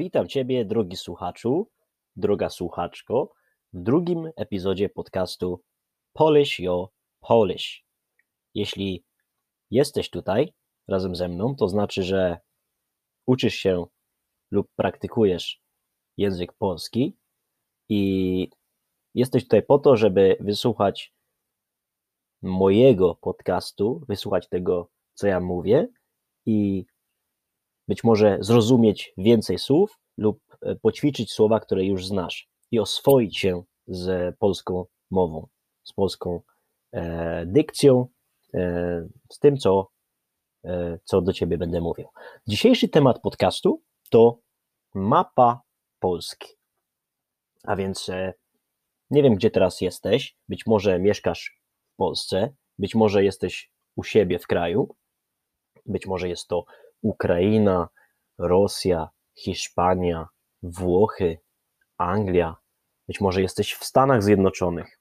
Witam Ciebie, drogi słuchaczu, droga słuchaczko, w drugim epizodzie podcastu Polish Your Polish. Jeśli jesteś tutaj razem ze mną, to znaczy, że uczysz się lub praktykujesz język polski i jesteś tutaj po to, żeby wysłuchać mojego podcastu, wysłuchać tego, co ja mówię i być może zrozumieć więcej słów lub e, poćwiczyć słowa, które już znasz i oswoić się z polską mową, z polską e, dykcją, e, z tym, co, e, co do ciebie będę mówił. Dzisiejszy temat podcastu to mapa Polski. A więc e, nie wiem, gdzie teraz jesteś. Być może mieszkasz w Polsce, być może jesteś u siebie w kraju, być może jest to Ukraina, Rosja, Hiszpania, Włochy, Anglia, być może jesteś w Stanach Zjednoczonych,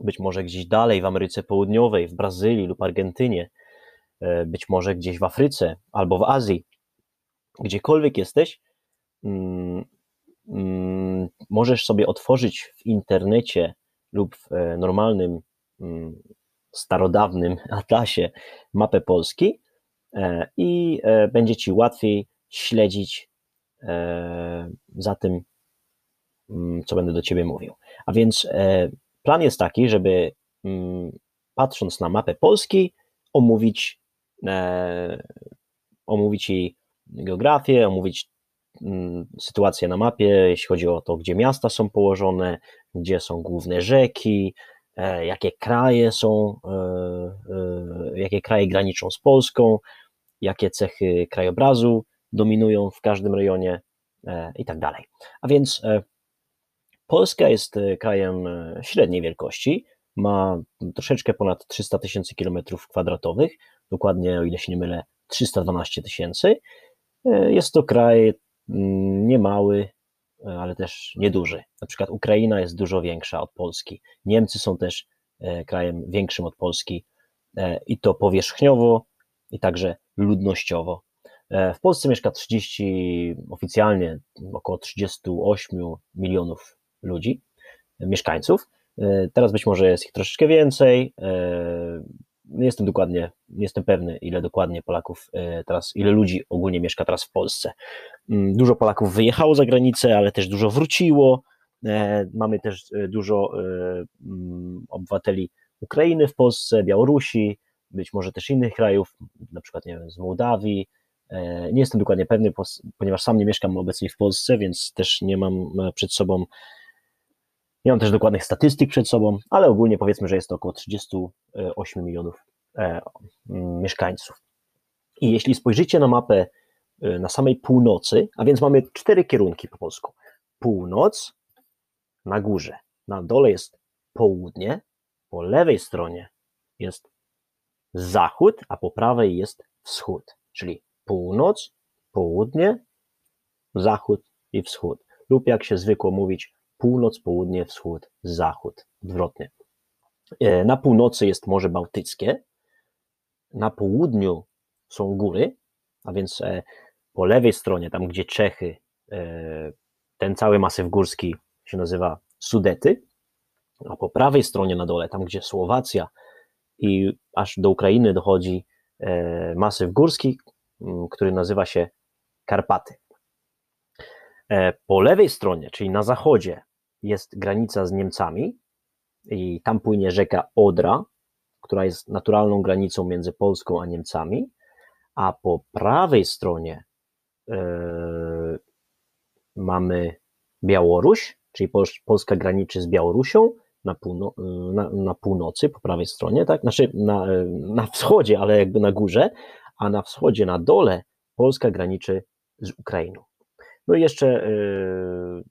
być może gdzieś dalej w Ameryce Południowej, w Brazylii lub Argentynie, e, być może gdzieś w Afryce albo w Azji. Gdziekolwiek jesteś, mm, mm, możesz sobie otworzyć w internecie lub w e, normalnym, mm, starodawnym atlasie mapę Polski i e, będzie Ci łatwiej śledzić e, za tym, mm, co będę do Ciebie mówił. A więc plan jest taki, żeby mm, patrząc na mapę Polski, omówić, omówić jej geografię, omówić mm, sytuację na mapie, jeśli chodzi o to, gdzie miasta są położone, gdzie są główne rzeki, jakie kraje są, jakie kraje graniczą z Polską, jakie cechy krajobrazu dominują w każdym rejonie e, i tak dalej. A więc e, Polska jest e, krajem średniej wielkości, ma troszeczkę ponad 300 tysięcy kilometrów kwadratowych, dokładnie, o ile się nie mylę, 312 tysięcy. Jest to kraj mm, niemały, ale też nieduży. Na przykład Ukraina jest dużo większa od Polski. Niemcy są też krajem większym od Polski i to powierzchniowo, i także ludnościowo. E, w Polsce mieszka 30, oficjalnie około 38 milionów ludzi, mieszkańców. E, teraz być może jest ich troszeczkę więcej. E, nie jestem dokładnie, nie jestem pewny, ile dokładnie Polaków teraz, ile ludzi ogólnie mieszka teraz w Polsce. Mm, dużo Polaków wyjechało za granicę, ale też dużo wróciło. Mamy też dużo mm, obywateli Ukrainy w Polsce, Białorusi, być może też innych krajów, na przykład nie wiem, z Mołdawii. E, nie jestem dokładnie pewny, ponieważ sam nie mieszkam obecnie w Polsce, więc też nie mam e, przed sobą, nie mam też dokładnych statystyk przed sobą, ale ogólnie powiedzmy, że jest to około 38 milionów e, mieszkańców. I jeśli spojrzycie na mapę na samej północy, a więc mamy cztery kierunki po polsku. Północ na górze, na dole jest południe, po lewej stronie jest zachód, a po prawej jest wschód, czyli północ, południe, zachód i wschód. Lub jak się zwykło mówić, północ, południe, wschód, zachód, odwrotnie. E, na północy jest Morze Bałtyckie, na południu są góry, a więc e, po lewej stronie, tam gdzie Czechy, e, ten cały masyw górski się nazywa Sudety, a po prawej stronie na dole, tam gdzie Słowacja, i aż do Ukrainy dochodzi e, masyw górski, który nazywa się Karpaty. E, po lewej stronie, czyli na zachodzie, jest granica z Niemcami i tam płynie rzeka Odra, która jest naturalną granicą między Polską a Niemcami, a po prawej stronie yy, mamy Białoruś, czyli Polska graniczy z Białorusią, na, półno, na, na, północy, po prawej stronie, tak? Znaczy na, na wschodzie, ale jakby na górze, a na wschodzie, na dole Polska graniczy z Ukrainą. No i jeszcze yy,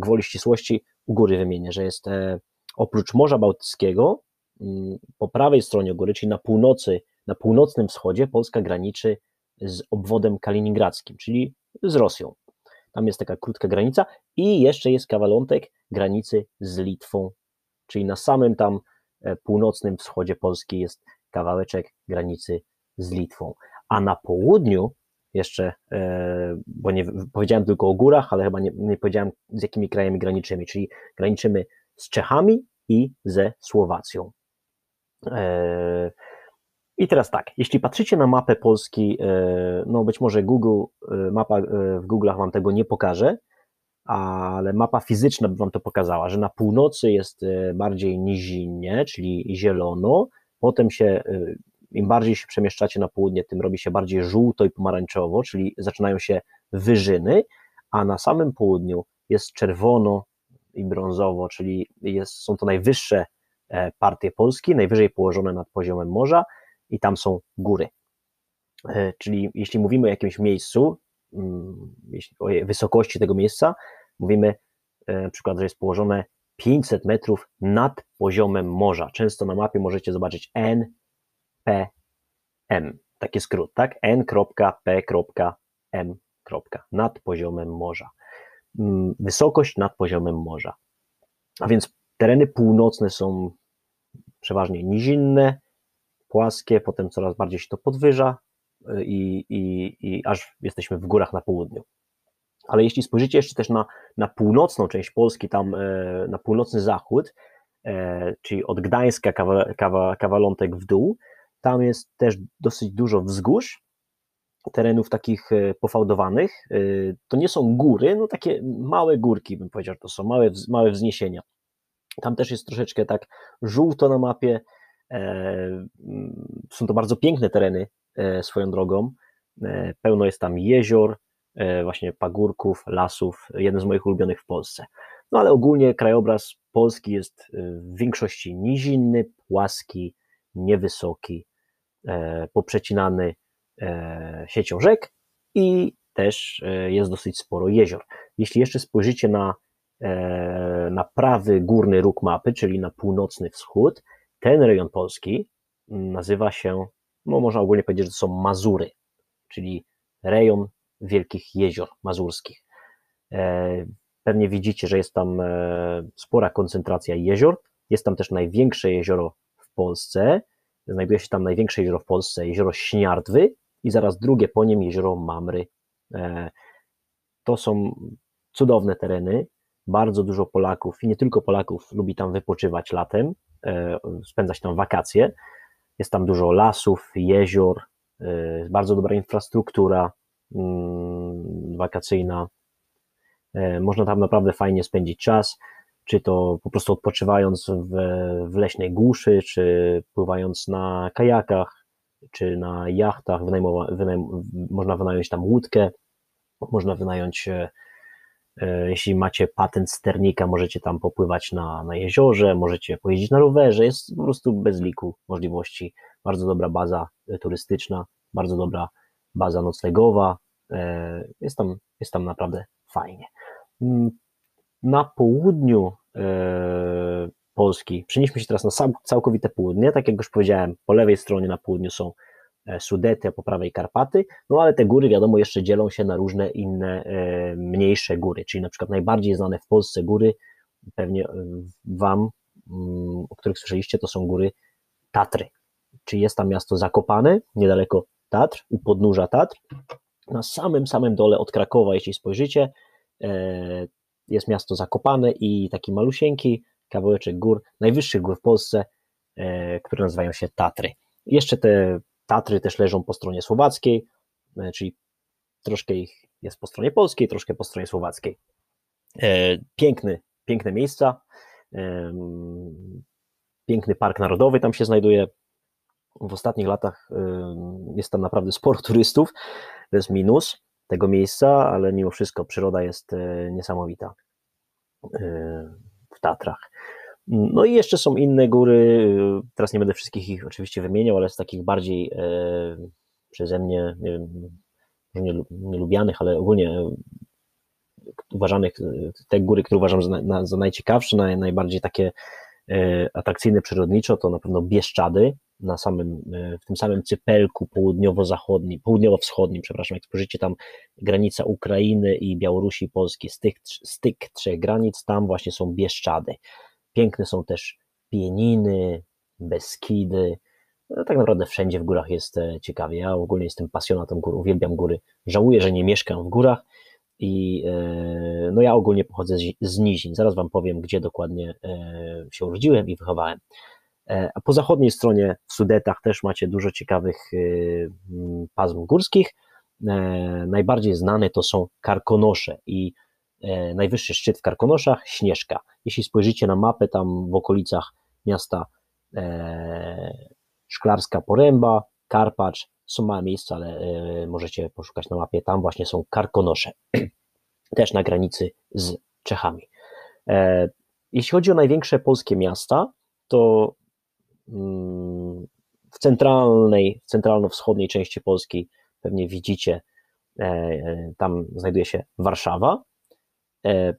gwoli ścisłości u góry wymienię, że jest e, oprócz Morza Bałtyckiego, yy, po prawej stronie góry, czyli na północy, na północnym wschodzie, Polska graniczy z obwodem kaliningradzkim, czyli z Rosją. Tam jest taka krótka granica i jeszcze jest kawalątek granicy z Litwą czyli na samym tam e, północnym wschodzie Polski jest kawałeczek granicy z Litwą, a na południu jeszcze, e, bo nie powiedziałem tylko o górach, ale chyba nie, nie powiedziałem z jakimi krajami graniczymy, czyli graniczymy z Czechami i ze Słowacją. E, I teraz tak, jeśli patrzycie na mapę Polski, no być może Google, mapa w Google'ach Wam tego nie pokaże, ale mapa fizyczna by Wam to pokazała, że na północy jest bardziej nizinnie, czyli zielono, potem się im bardziej się przemieszczacie na południe, tym robi się bardziej żółto i pomarańczowo, czyli zaczynają się wyżyny, a na samym południu jest czerwono i brązowo, czyli jest, są to najwyższe e, partie Polski, najwyżej położone nad poziomem morza i tam są góry. E, czyli jeśli mówimy o jakimś miejscu, mm, o wysokości tego miejsca, mówimy e, na przykład, że jest położone 500 metrów nad poziomem morza. Często na mapie możecie zobaczyć N, PM. Taki skrót, tak? N.P.M. nad poziomem morza. Mm, wysokość nad poziomem morza. A więc tereny północne są przeważnie nizinne, płaskie, potem coraz bardziej się to podwyża i, i, i aż jesteśmy w górach na południu. Ale jeśli spojrzycie jeszcze też na, na północną część Polski, tam e, na północny zachód, e, czyli od Gdańska kawa, kawa, kawalątek w dół, tam jest też dosyć dużo wzgórz, terenów takich e, pofałdowanych. To nie są góry, no takie małe górki, bym powiedział, to są małe, małe wzniesienia. Tam też jest troszeczkę tak żółto na mapie. Są to bardzo piękne tereny swoją drogą. Pełno jest tam jezior, właśnie pagórków, lasów, jeden z moich ulubionych w Polsce. No ale ogólnie krajobraz Polski jest w większości nizinny, płaski, niewysoki, E, poprzecinany e, siecią rzek i też e, jest dosyć sporo jezior. Jeśli jeszcze spojrzycie na, na prawy górny róg mapy, czyli na północny wschód, ten rejon Polski nazywa się, no można ogólnie powiedzieć, że to są Mazury, czyli rejon wielkich jezior mazurskich. Pewnie widzicie, że jest tam spora koncentracja jezior. Jest tam też największe jezioro w Polsce, Znajduje się tam największe jezioro w Polsce, jezioro Śniardwy i zaraz drugie po nim jezioro Mamry. E, to są cudowne tereny, bardzo dużo Polaków i nie tylko Polaków lubi tam wypoczywać latem, e, spędzać tam wakacje. Jest tam dużo lasów, jezior, e, bardzo dobra infrastruktura mm, wakacyjna. Można tam naprawdę fajnie spędzić czas czy to po prostu odpoczywając w, w leśnej głuszy, czy pływając na kajakach, czy na jachtach, wynajmowa, wynajm, można wynająć tam łódkę, można wynająć, e, jeśli macie patent sternika, możecie tam popływać na, na jeziorze, możecie pojeździć na rowerze, jest po prostu bez liku możliwości. Bardzo dobra baza e, turystyczna, bardzo dobra baza noclegowa, jest tam, jest tam naprawdę fajnie. Mm, na południu e, Polski, przenieśmy się teraz na całkowite południe, tak jak już powiedziałem, po lewej stronie na południu są e, Sudety, a po prawej Karpaty, no ale te góry wiadomo jeszcze dzielą się na różne inne e, mniejsze góry, czyli na przykład najbardziej znane w Polsce góry, pewnie Wam, mm, o których słyszeliście, to są góry Tatry, czyli jest tam miasto Zakopane, niedaleko Tatr, u podnóża Tatr, na samym samym dole od Krakowa, jeśli spojrzycie, jest miasto Zakopane i taki malusieńki kawałeczek gór, najwyższych gór w Polsce, e, które nazywają się Tatry. Jeszcze te Tatry też leżą po stronie słowackiej, e, czyli troszkę ich jest po stronie polskiej, troszkę po stronie słowackiej. E, piękny, piękne miejsca, piękny park narodowy tam się znajduje. W ostatnich latach jest tam naprawdę sporo turystów, to jest minus, tego miejsca, ale mimo wszystko przyroda jest e, niesamowita e, w Tatrach. No i jeszcze są inne góry, teraz nie będę wszystkich ich oczywiście wymieniał, ale z takich bardziej e, przeze mnie, nie wiem, nie, nie lubianych, ale ogólnie uważanych, te góry, które uważam za, na, za najciekawsze, naj, najbardziej takie atrakcyjne przyrodniczo, to na pewno Bieszczady, na samym, e, w tym samym cypelku południowo-zachodnim, południowo-wschodnim, przepraszam, jak spojrzycie tam granica Ukrainy i Białorusi i Polski, styk, styk trzech granic, tam właśnie są Bieszczady. Piękne są też Pieniny, Beskidy, no, tak naprawdę wszędzie w górach jest ciekawie. Ja ogólnie jestem pasjonatem gór, uwielbiam góry. Żałuję, że nie mieszkam w górach i no ja ogólnie pochodzę z, z nizin. Zaraz Wam powiem, gdzie dokładnie się urodziłem i wychowałem. A po zachodniej stronie w Sudetach też macie dużo ciekawych pasm górskich. Najbardziej znane to są karkonosze i E, najwyższy szczyt w Karkonoszach, Śnieżka. Jeśli spojrzycie na mapę, tam w okolicach miasta e, Szklarska Poręba, Karpacz, są małe miejsca, ale e, możecie poszukać na mapie, tam właśnie są Karkonosze, też na granicy z Czechami. Jeśli chodzi o największe polskie miasta, to mm, w centralnej, centralno-wschodniej części Polski pewnie widzicie, tam znajduje się Warszawa, E,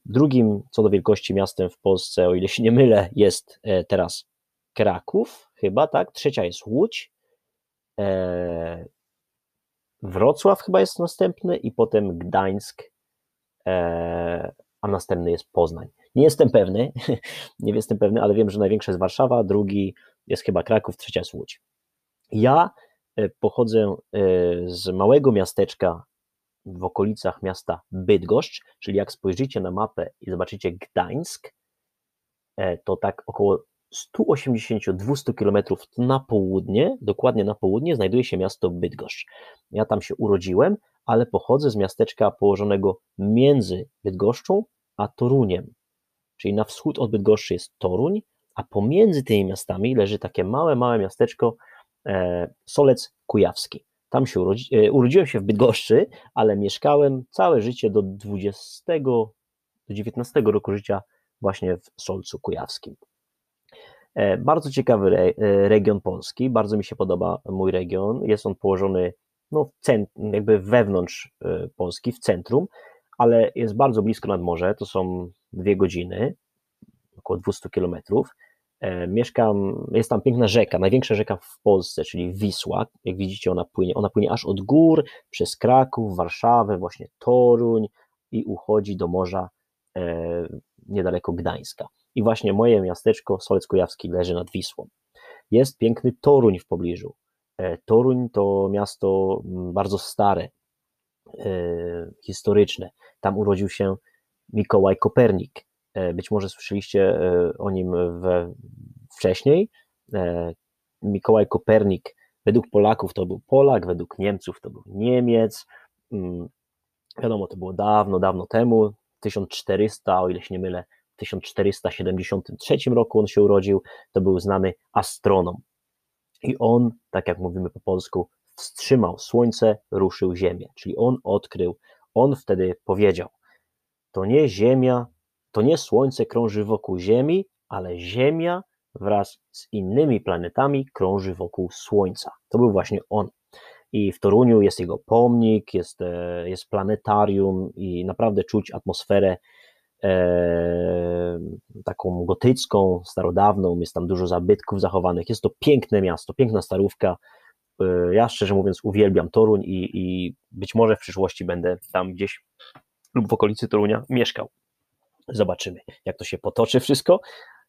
drugim co do wielkości miastem w Polsce, o ile się nie mylę, jest e, teraz Kraków, chyba tak. Trzecia jest Łódź. E, Wrocław chyba jest następny i potem Gdańsk, a następny jest Poznań. Nie jestem pewny, nie jestem pewny, ale wiem, że największy jest Warszawa, drugi jest chyba Kraków, trzecia jest Łódź. Ja pochodzę z małego miasteczka w okolicach miasta Bydgoszcz, czyli jak spojrzycie na mapę i zobaczycie Gdańsk, e, to tak około 180-200 km na południe, dokładnie na południe, znajduje się miasto Bydgoszcz. Ja tam się urodziłem, ale pochodzę z miasteczka położonego między Bydgoszczą a Toruniem. Czyli na wschód od Bydgoszczy jest Toruń, a pomiędzy tymi miastami leży takie małe, małe miasteczko e, Solec Kujawski. Tam się urodzi, e, urodziłem się w Bydgoszczy, ale mieszkałem całe życie do 20, do 19 roku życia właśnie w Solcu Kujawskim. E, bardzo ciekawy e, region Polski, bardzo mi się podoba mój region. Jest on położony no, w cent, jakby wewnątrz Polski, w centrum, ale jest bardzo blisko nad morze, to są dwie godziny, około 200 kilometrów. E, mieszkam, jest tam piękna rzeka, największa rzeka w Polsce, czyli Wisła. Jak widzicie, ona płynie, ona płynie aż od gór, przez Kraków, Warszawę, właśnie Toruń i uchodzi do morza e, niedaleko Gdańska. I właśnie moje miasteczko Solec Kujawski leży nad Wisłą. Jest piękny Toruń w pobliżu. E, Toruń to miasto mm, bardzo stare, historyczne. Tam urodził się Mikołaj Kopernik, być może słyszeliście e, o nim we, wcześniej. E, Mikołaj Kopernik według Polaków to był Polak, według Niemców to był Niemiec. Mm, wiadomo, to było dawno, dawno temu, 1400, o ile się nie mylę, w 1473 roku on się urodził, to był znany astronom. I on, tak jak mówimy po polsku, wstrzymał słońce, ruszył Ziemię, czyli on odkrył, on wtedy powiedział, to nie Ziemia to nie Słońce krąży wokół Ziemi, ale Ziemia wraz z innymi planetami krąży wokół Słońca. To był właśnie on. I w Toruniu jest jego pomnik, jest, e, jest planetarium i naprawdę czuć atmosferę e, taką gotycką, starodawną. Jest tam dużo zabytków zachowanych. Jest to piękne miasto, piękna starówka. E, ja szczerze mówiąc uwielbiam Toruń i, i być może w przyszłości będę tam gdzieś lub w okolicy Torunia mieszkał. Zobaczymy, jak to się potoczy wszystko,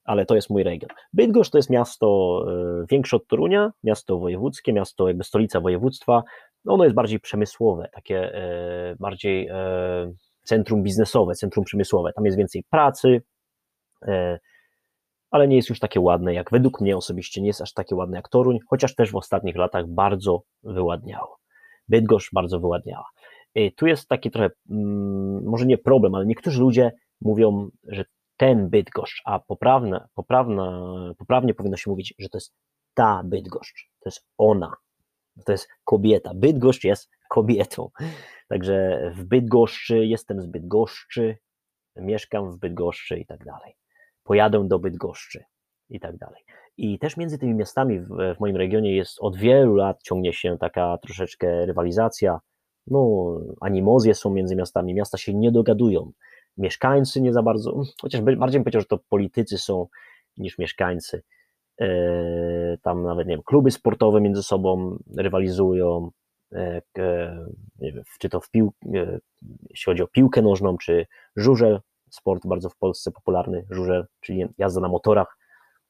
ale to jest mój region. Bydgoszcz to jest miasto e, większe od Torunia, miasto wojewódzkie, miasto jakby stolica województwa. Ono jest bardziej przemysłowe, takie e, bardziej e, centrum biznesowe, centrum przemysłowe. Tam jest więcej pracy, ale nie jest już takie ładne jak według mnie osobiście, nie jest aż takie ładne jak Toruń, chociaż też w ostatnich latach bardzo wyładniało. Bydgoszcz bardzo wyładniała. Tu jest taki trochę, mm, może nie problem, ale niektórzy ludzie mówią, że ten Bydgoszcz, a poprawna, poprawna, poprawnie powinno się mówić, że to jest ta Bydgoszcz, to jest ona, to jest kobieta. Bydgoszcz jest kobietą. Także w Bydgoszczy jestem z Bydgoszczy, mieszkam w Bydgoszczy i tak dalej. Pojadę do Bydgoszczy i tak dalej. I też między tymi miastami w, w moim regionie jest od wielu lat ciągnie się taka troszeczkę rywalizacja. No, animozje są między miastami, miasta się nie dogadują mieszkańcy nie za bardzo, chociaż bardziej bym powiedział, że to politycy są niż mieszkańcy. E, tam nawet, nie wiem, kluby sportowe między sobą rywalizują, e, nie wiem, czy to w pił, e, jeśli chodzi o piłkę nożną, czy żużel, sport bardzo w Polsce popularny, żużel, czyli jazda na motorach,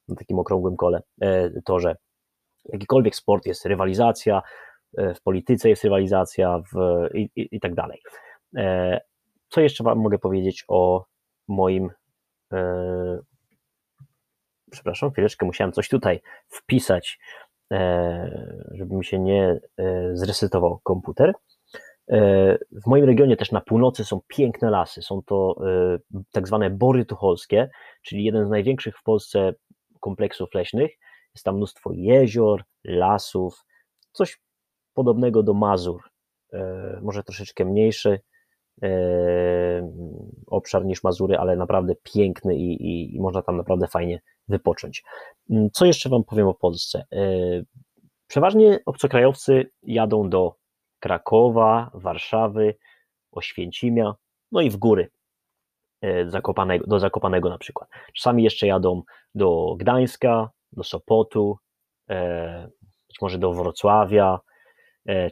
na takim okrągłym kole, torze. jakikolwiek sport jest rywalizacja, w polityce jest rywalizacja w, i, i, i tak dalej. Co jeszcze Wam mogę powiedzieć o moim. E, przepraszam, chwileczkę, musiałem coś tutaj wpisać, e, żeby mi się nie e, zresetował komputer. E, w moim regionie też na północy są piękne lasy. Są to e, tak zwane bory tucholskie, czyli jeden z największych w Polsce kompleksów leśnych. Jest tam mnóstwo jezior, lasów, coś podobnego do Mazur, e, może troszeczkę mniejszy, obszar niż Mazury, ale naprawdę piękny i, i, i, można tam naprawdę fajnie wypocząć. Mm, co jeszcze Wam powiem o Polsce? E, przeważnie obcokrajowcy jadą do Krakowa, Warszawy, Oświęcimia, no i w góry, e, Zakopanego, do Zakopanego na przykład. Czasami jeszcze jadą do Gdańska, do Sopotu, e, być może do Wrocławia, E,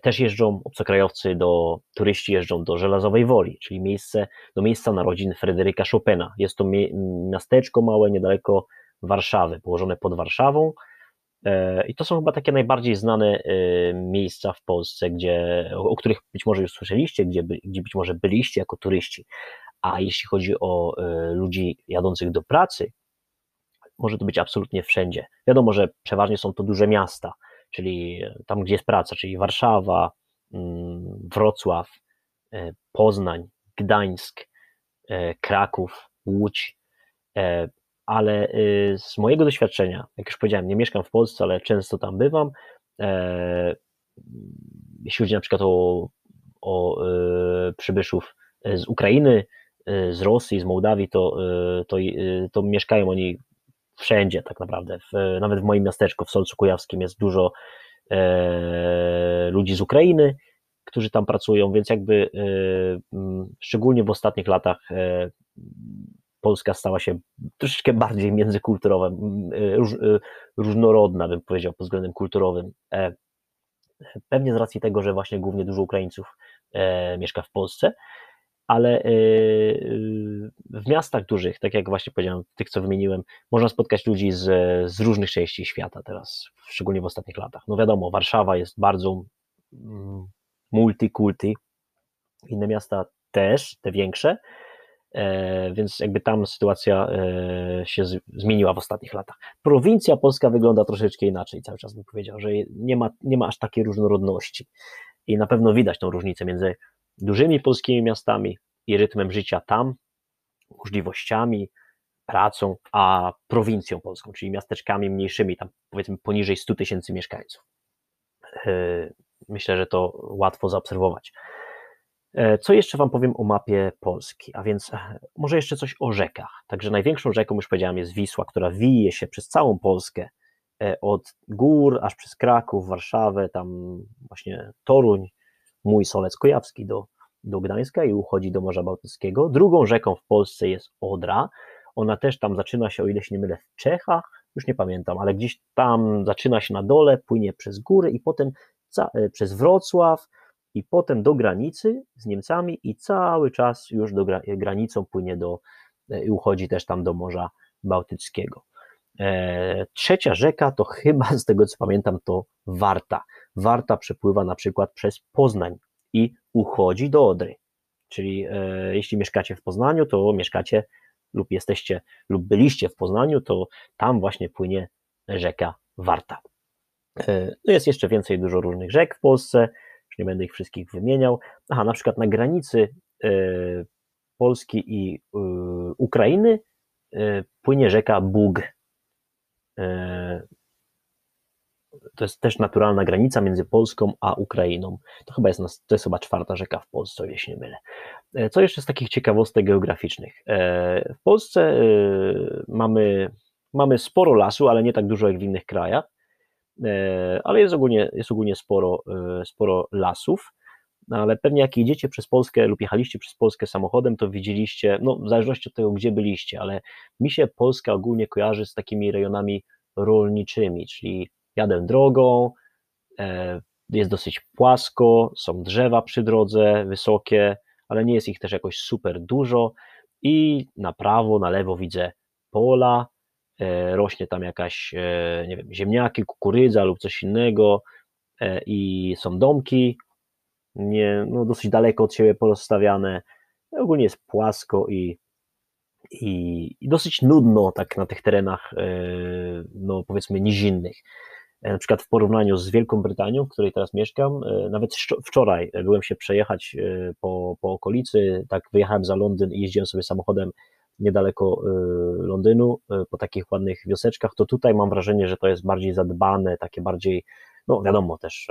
też jeżdżą obcokrajowcy, do, turyści jeżdżą do Żelazowej Woli, czyli miejsce, do miejsca narodzin Fryderyka Chopina. Jest to miasteczko małe niedaleko Warszawy, położone pod Warszawą. E, I to są chyba takie najbardziej znane e, miejsca w Polsce, gdzie, o których być może już słyszeliście, gdzie, gdzie być może byliście jako turyści. A jeśli chodzi o ludzi jadących do pracy, może to być absolutnie wszędzie. Wiadomo, że przeważnie są to duże miasta, czyli tam, gdzie jest praca, czyli Warszawa, mm, Wrocław, e, Poznań, Gdańsk, e, Kraków, Łódź, e, ale z mojego doświadczenia, jak już powiedziałem, nie mieszkam w Polsce, ale często tam bywam, jeśli chodzi na przykład o, o przybyszów z Ukrainy, z Rosji, z Mołdawii, to, to, to mieszkają oni wszędzie tak naprawdę, w, nawet w moim miasteczku, w Solcu Kujawskim jest dużo e, ludzi z Ukrainy, którzy tam pracują, więc jakby e, szczególnie w ostatnich latach e, Polska stała się troszeczkę bardziej międzykulturowa, e, róż, e, różnorodna, bym powiedział, pod względem kulturowym. E, pewnie z racji tego, że właśnie głównie dużo Ukraińców mieszka w Polsce, ale y, y, w miastach dużych, tak jak właśnie powiedziałem, tych co wymieniłem, można spotkać ludzi z, z różnych części świata teraz, szczególnie w ostatnich latach. No wiadomo, Warszawa jest bardzo mm, multikulti, inne miasta też, te większe, e, więc jakby tam sytuacja e, się zmieniła w ostatnich latach. Prowincja polska wygląda troszeczkę inaczej, cały czas bym powiedział, że nie ma, nie ma aż takiej różnorodności i na pewno widać tą różnicę między dużymi polskimi miastami i rytmem życia tam, możliwościami, pracą, a prowincją polską, czyli miasteczkami mniejszymi, tam powiedzmy poniżej 100 tysięcy mieszkańców. E, myślę, że to łatwo zaobserwować. E, co jeszcze Wam powiem o mapie Polski? A więc e, może jeszcze coś o rzekach. Także największą rzeką, już powiedziałem, jest Wisła, która wije się przez całą Polskę, od gór aż przez Kraków, Warszawę, tam właśnie Toruń, mój Solec Kujawski do, do Gdańska i uchodzi do Morza Bałtyckiego. Drugą rzeką w Polsce jest Odra. Ona też tam zaczyna się, o ile się nie mylę, w Czechach, już nie pamiętam, ale gdzieś tam zaczyna się na dole, płynie przez góry i potem e, przez Wrocław i potem do granicy z Niemcami i cały czas już do gra- granicą płynie do e, i uchodzi też tam do Morza Bałtyckiego. E, trzecia rzeka to chyba z tego co pamiętam to Warta. Warta przepływa na przykład przez Poznań i uchodzi do Odry. Czyli e, jeśli mieszkacie w Poznaniu, to mieszkacie lub jesteście lub byliście w Poznaniu, to tam właśnie płynie rzeka Warta. E, no jest jeszcze więcej dużo różnych rzek w Polsce, już nie będę ich wszystkich wymieniał. Aha, na przykład na granicy Polski i Ukrainy płynie rzeka Bug. E, to jest też naturalna granica między Polską a Ukrainą. To chyba jest, to jest chyba czwarta rzeka w Polsce, o ile się nie mylę. E, co jeszcze z takich ciekawostek geograficznych? E, w Polsce mamy, mamy sporo lasu, ale nie tak dużo jak w innych krajach, ale jest ogólnie, jest ogólnie sporo, sporo lasów. No, ale pewnie jak jedziecie przez Polskę lub jechaliście przez Polskę samochodem, to widzieliście, no w zależności od tego, gdzie byliście, ale mi się Polska ogólnie kojarzy z takimi rejonami rolniczymi, czyli jadę drogą, e, jest dosyć płasko, są drzewa przy drodze, wysokie, ale nie jest ich też jakoś super dużo i na prawo, na lewo widzę pola, rośnie tam jakaś, nie wiem, ziemniaki, kukurydza lub coś innego i są domki, nie, no dosyć daleko od siebie porozstawiane, ogólnie jest płasko i, i, i dosyć nudno tak na tych terenach, no powiedzmy nizinnych. E, na przykład w porównaniu z Wielką Brytanią, w której teraz mieszkam, e, nawet wczoraj byłem się przejechać e, po, po okolicy, tak wyjechałem za Londyn i jeździłem sobie samochodem niedaleko Londynu, po takich ładnych wioseczkach, to tutaj mam wrażenie, że to jest bardziej zadbane, takie bardziej, no wiadomo też,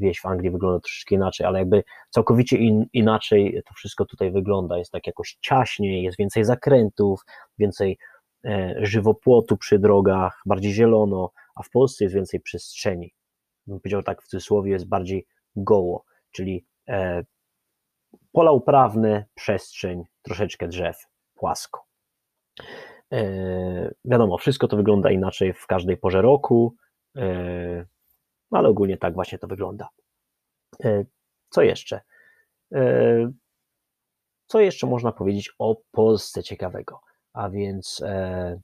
wieś w Anglii wygląda troszeczkę inaczej, ale jakby całkowicie in, inaczej to wszystko tutaj wygląda, jest tak jakoś ciaśniej, jest więcej zakrętów, więcej żywopłotu przy drogach, bardziej zielono, a w Polsce jest więcej przestrzeni. Bym powiedział tak w cudzysłowie, jest bardziej goło, czyli e, pola uprawne, przestrzeń, troszeczkę drzew, płasko. E, wiadomo, wszystko to wygląda inaczej w każdej porze roku, e, ale ogólnie tak właśnie to wygląda. E, co jeszcze? E, co jeszcze można powiedzieć o Polsce ciekawego? A więc e,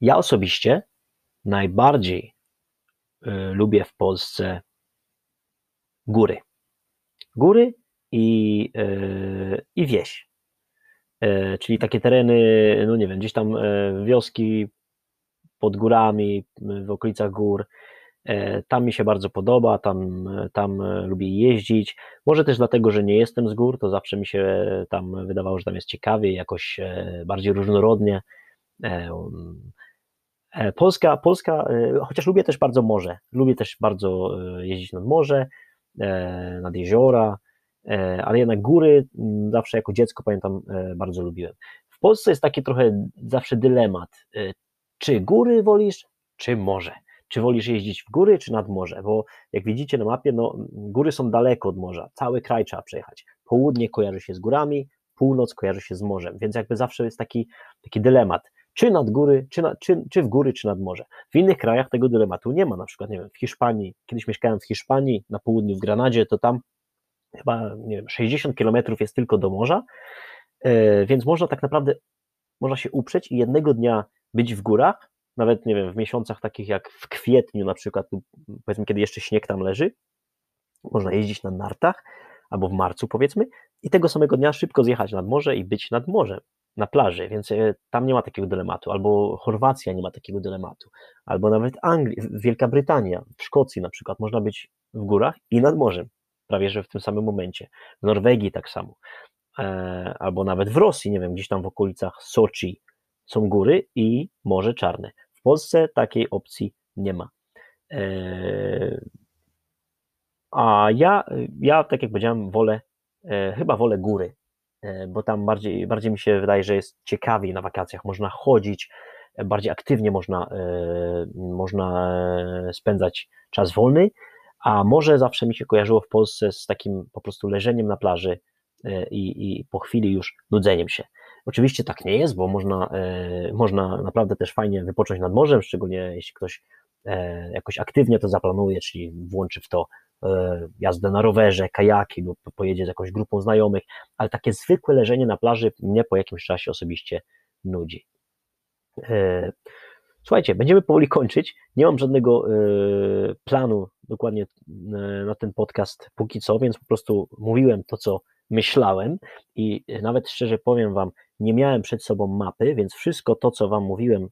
ja osobiście najbardziej lubię w Polsce góry. Góry i, i wieś. Czyli takie tereny, no nie wiem, gdzieś tam wioski pod górami, w okolicach gór. E, tam mi się bardzo podoba, tam, tam lubię jeździć. Może też dlatego, że nie jestem z gór, to zawsze mi się tam wydawało, że tam jest ciekawie, jakoś bardziej różnorodnie. E, Polska, Polska, e, chociaż lubię też bardzo morze, lubię też bardzo e, jeździć nad morze, nad jeziora, ale jednak góry zawsze jako dziecko pamiętam bardzo lubiłem. W Polsce jest taki trochę zawsze dylemat, czy góry wolisz, czy morze. Czy wolisz jeździć w góry, czy nad morze? Bo jak widzicie na mapie, no, góry są daleko od morza, cały kraj trzeba przejechać. Południe kojarzy się z górami, północ kojarzy się z morzem, więc jakby zawsze jest taki, taki dylemat czy nad góry, czy, na, czy, czy w góry, czy nad morze. W innych krajach tego dylematu nie ma, na przykład, nie wiem, w Hiszpanii, kiedyś mieszkałem w Hiszpanii, na południu w Granadzie, to tam chyba, nie wiem, 60 kilometrów jest tylko do morza, e, więc można tak naprawdę, można się uprzeć i jednego dnia być w górach, nawet, nie wiem, w miesiącach takich jak w kwietniu na przykład, powiedzmy, kiedy jeszcze śnieg tam leży, można jeździć na nartach, albo w marcu powiedzmy, i tego samego dnia szybko zjechać nad morze i być nad morzem na plaży, więc e, tam nie ma takiego dylematu, albo Chorwacja nie ma takiego dylematu, albo nawet Anglia, Wielka Brytania, w Szkocji na przykład, można być w górach i nad morzem, prawie że w tym samym momencie. W Norwegii tak samo, e, albo nawet w Rosji, nie wiem, gdzieś tam w okolicach Soczi są góry i Morze Czarne. Polsce takiej opcji nie ma. E, a ja, ja, tak jak powiedziałem, wolę, chyba wolę góry E, bo tam bardziej, bardziej mi się wydaje, że jest ciekawiej na wakacjach, można chodzić, e, bardziej aktywnie można, e, można spędzać czas wolny, a może zawsze mi się kojarzyło w Polsce z takim po prostu leżeniem na plaży i, i po chwili już nudzeniem się. Oczywiście tak nie jest, bo można, można naprawdę też fajnie wypocząć nad morzem, szczególnie jeśli ktoś jakoś aktywnie to zaplanuje, czyli włączy w to E, jazdę na rowerze, kajaki lub pojedzie z jakąś grupą znajomych, ale takie zwykłe leżenie na plaży mnie po jakimś czasie osobiście nudzi. E, słuchajcie, będziemy powoli kończyć. Nie mam żadnego e, planu dokładnie na ten podcast póki co, więc po prostu mówiłem to, co myślałem i nawet szczerze powiem Wam, nie miałem przed sobą mapy, więc wszystko to, co Wam mówiłem,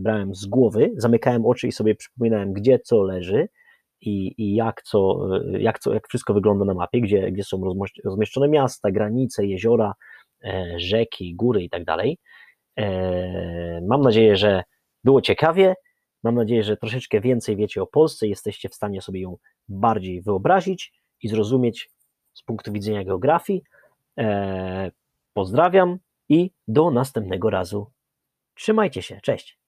brałem z głowy, zamykałem oczy i sobie przypominałem, gdzie co leży i, i jak, co, jak, co, jak wszystko wygląda na mapie, gdzie, gdzie są rozmieszczone miasta, granice, jeziora, e, rzeki, góry i tak dalej. E, mam nadzieję, że było ciekawie. Mam nadzieję, że troszeczkę więcej wiecie o Polsce, jesteście w stanie sobie ją bardziej wyobrazić i zrozumieć z punktu widzenia geografii. E, pozdrawiam i do następnego razu. Trzymajcie się, cześć.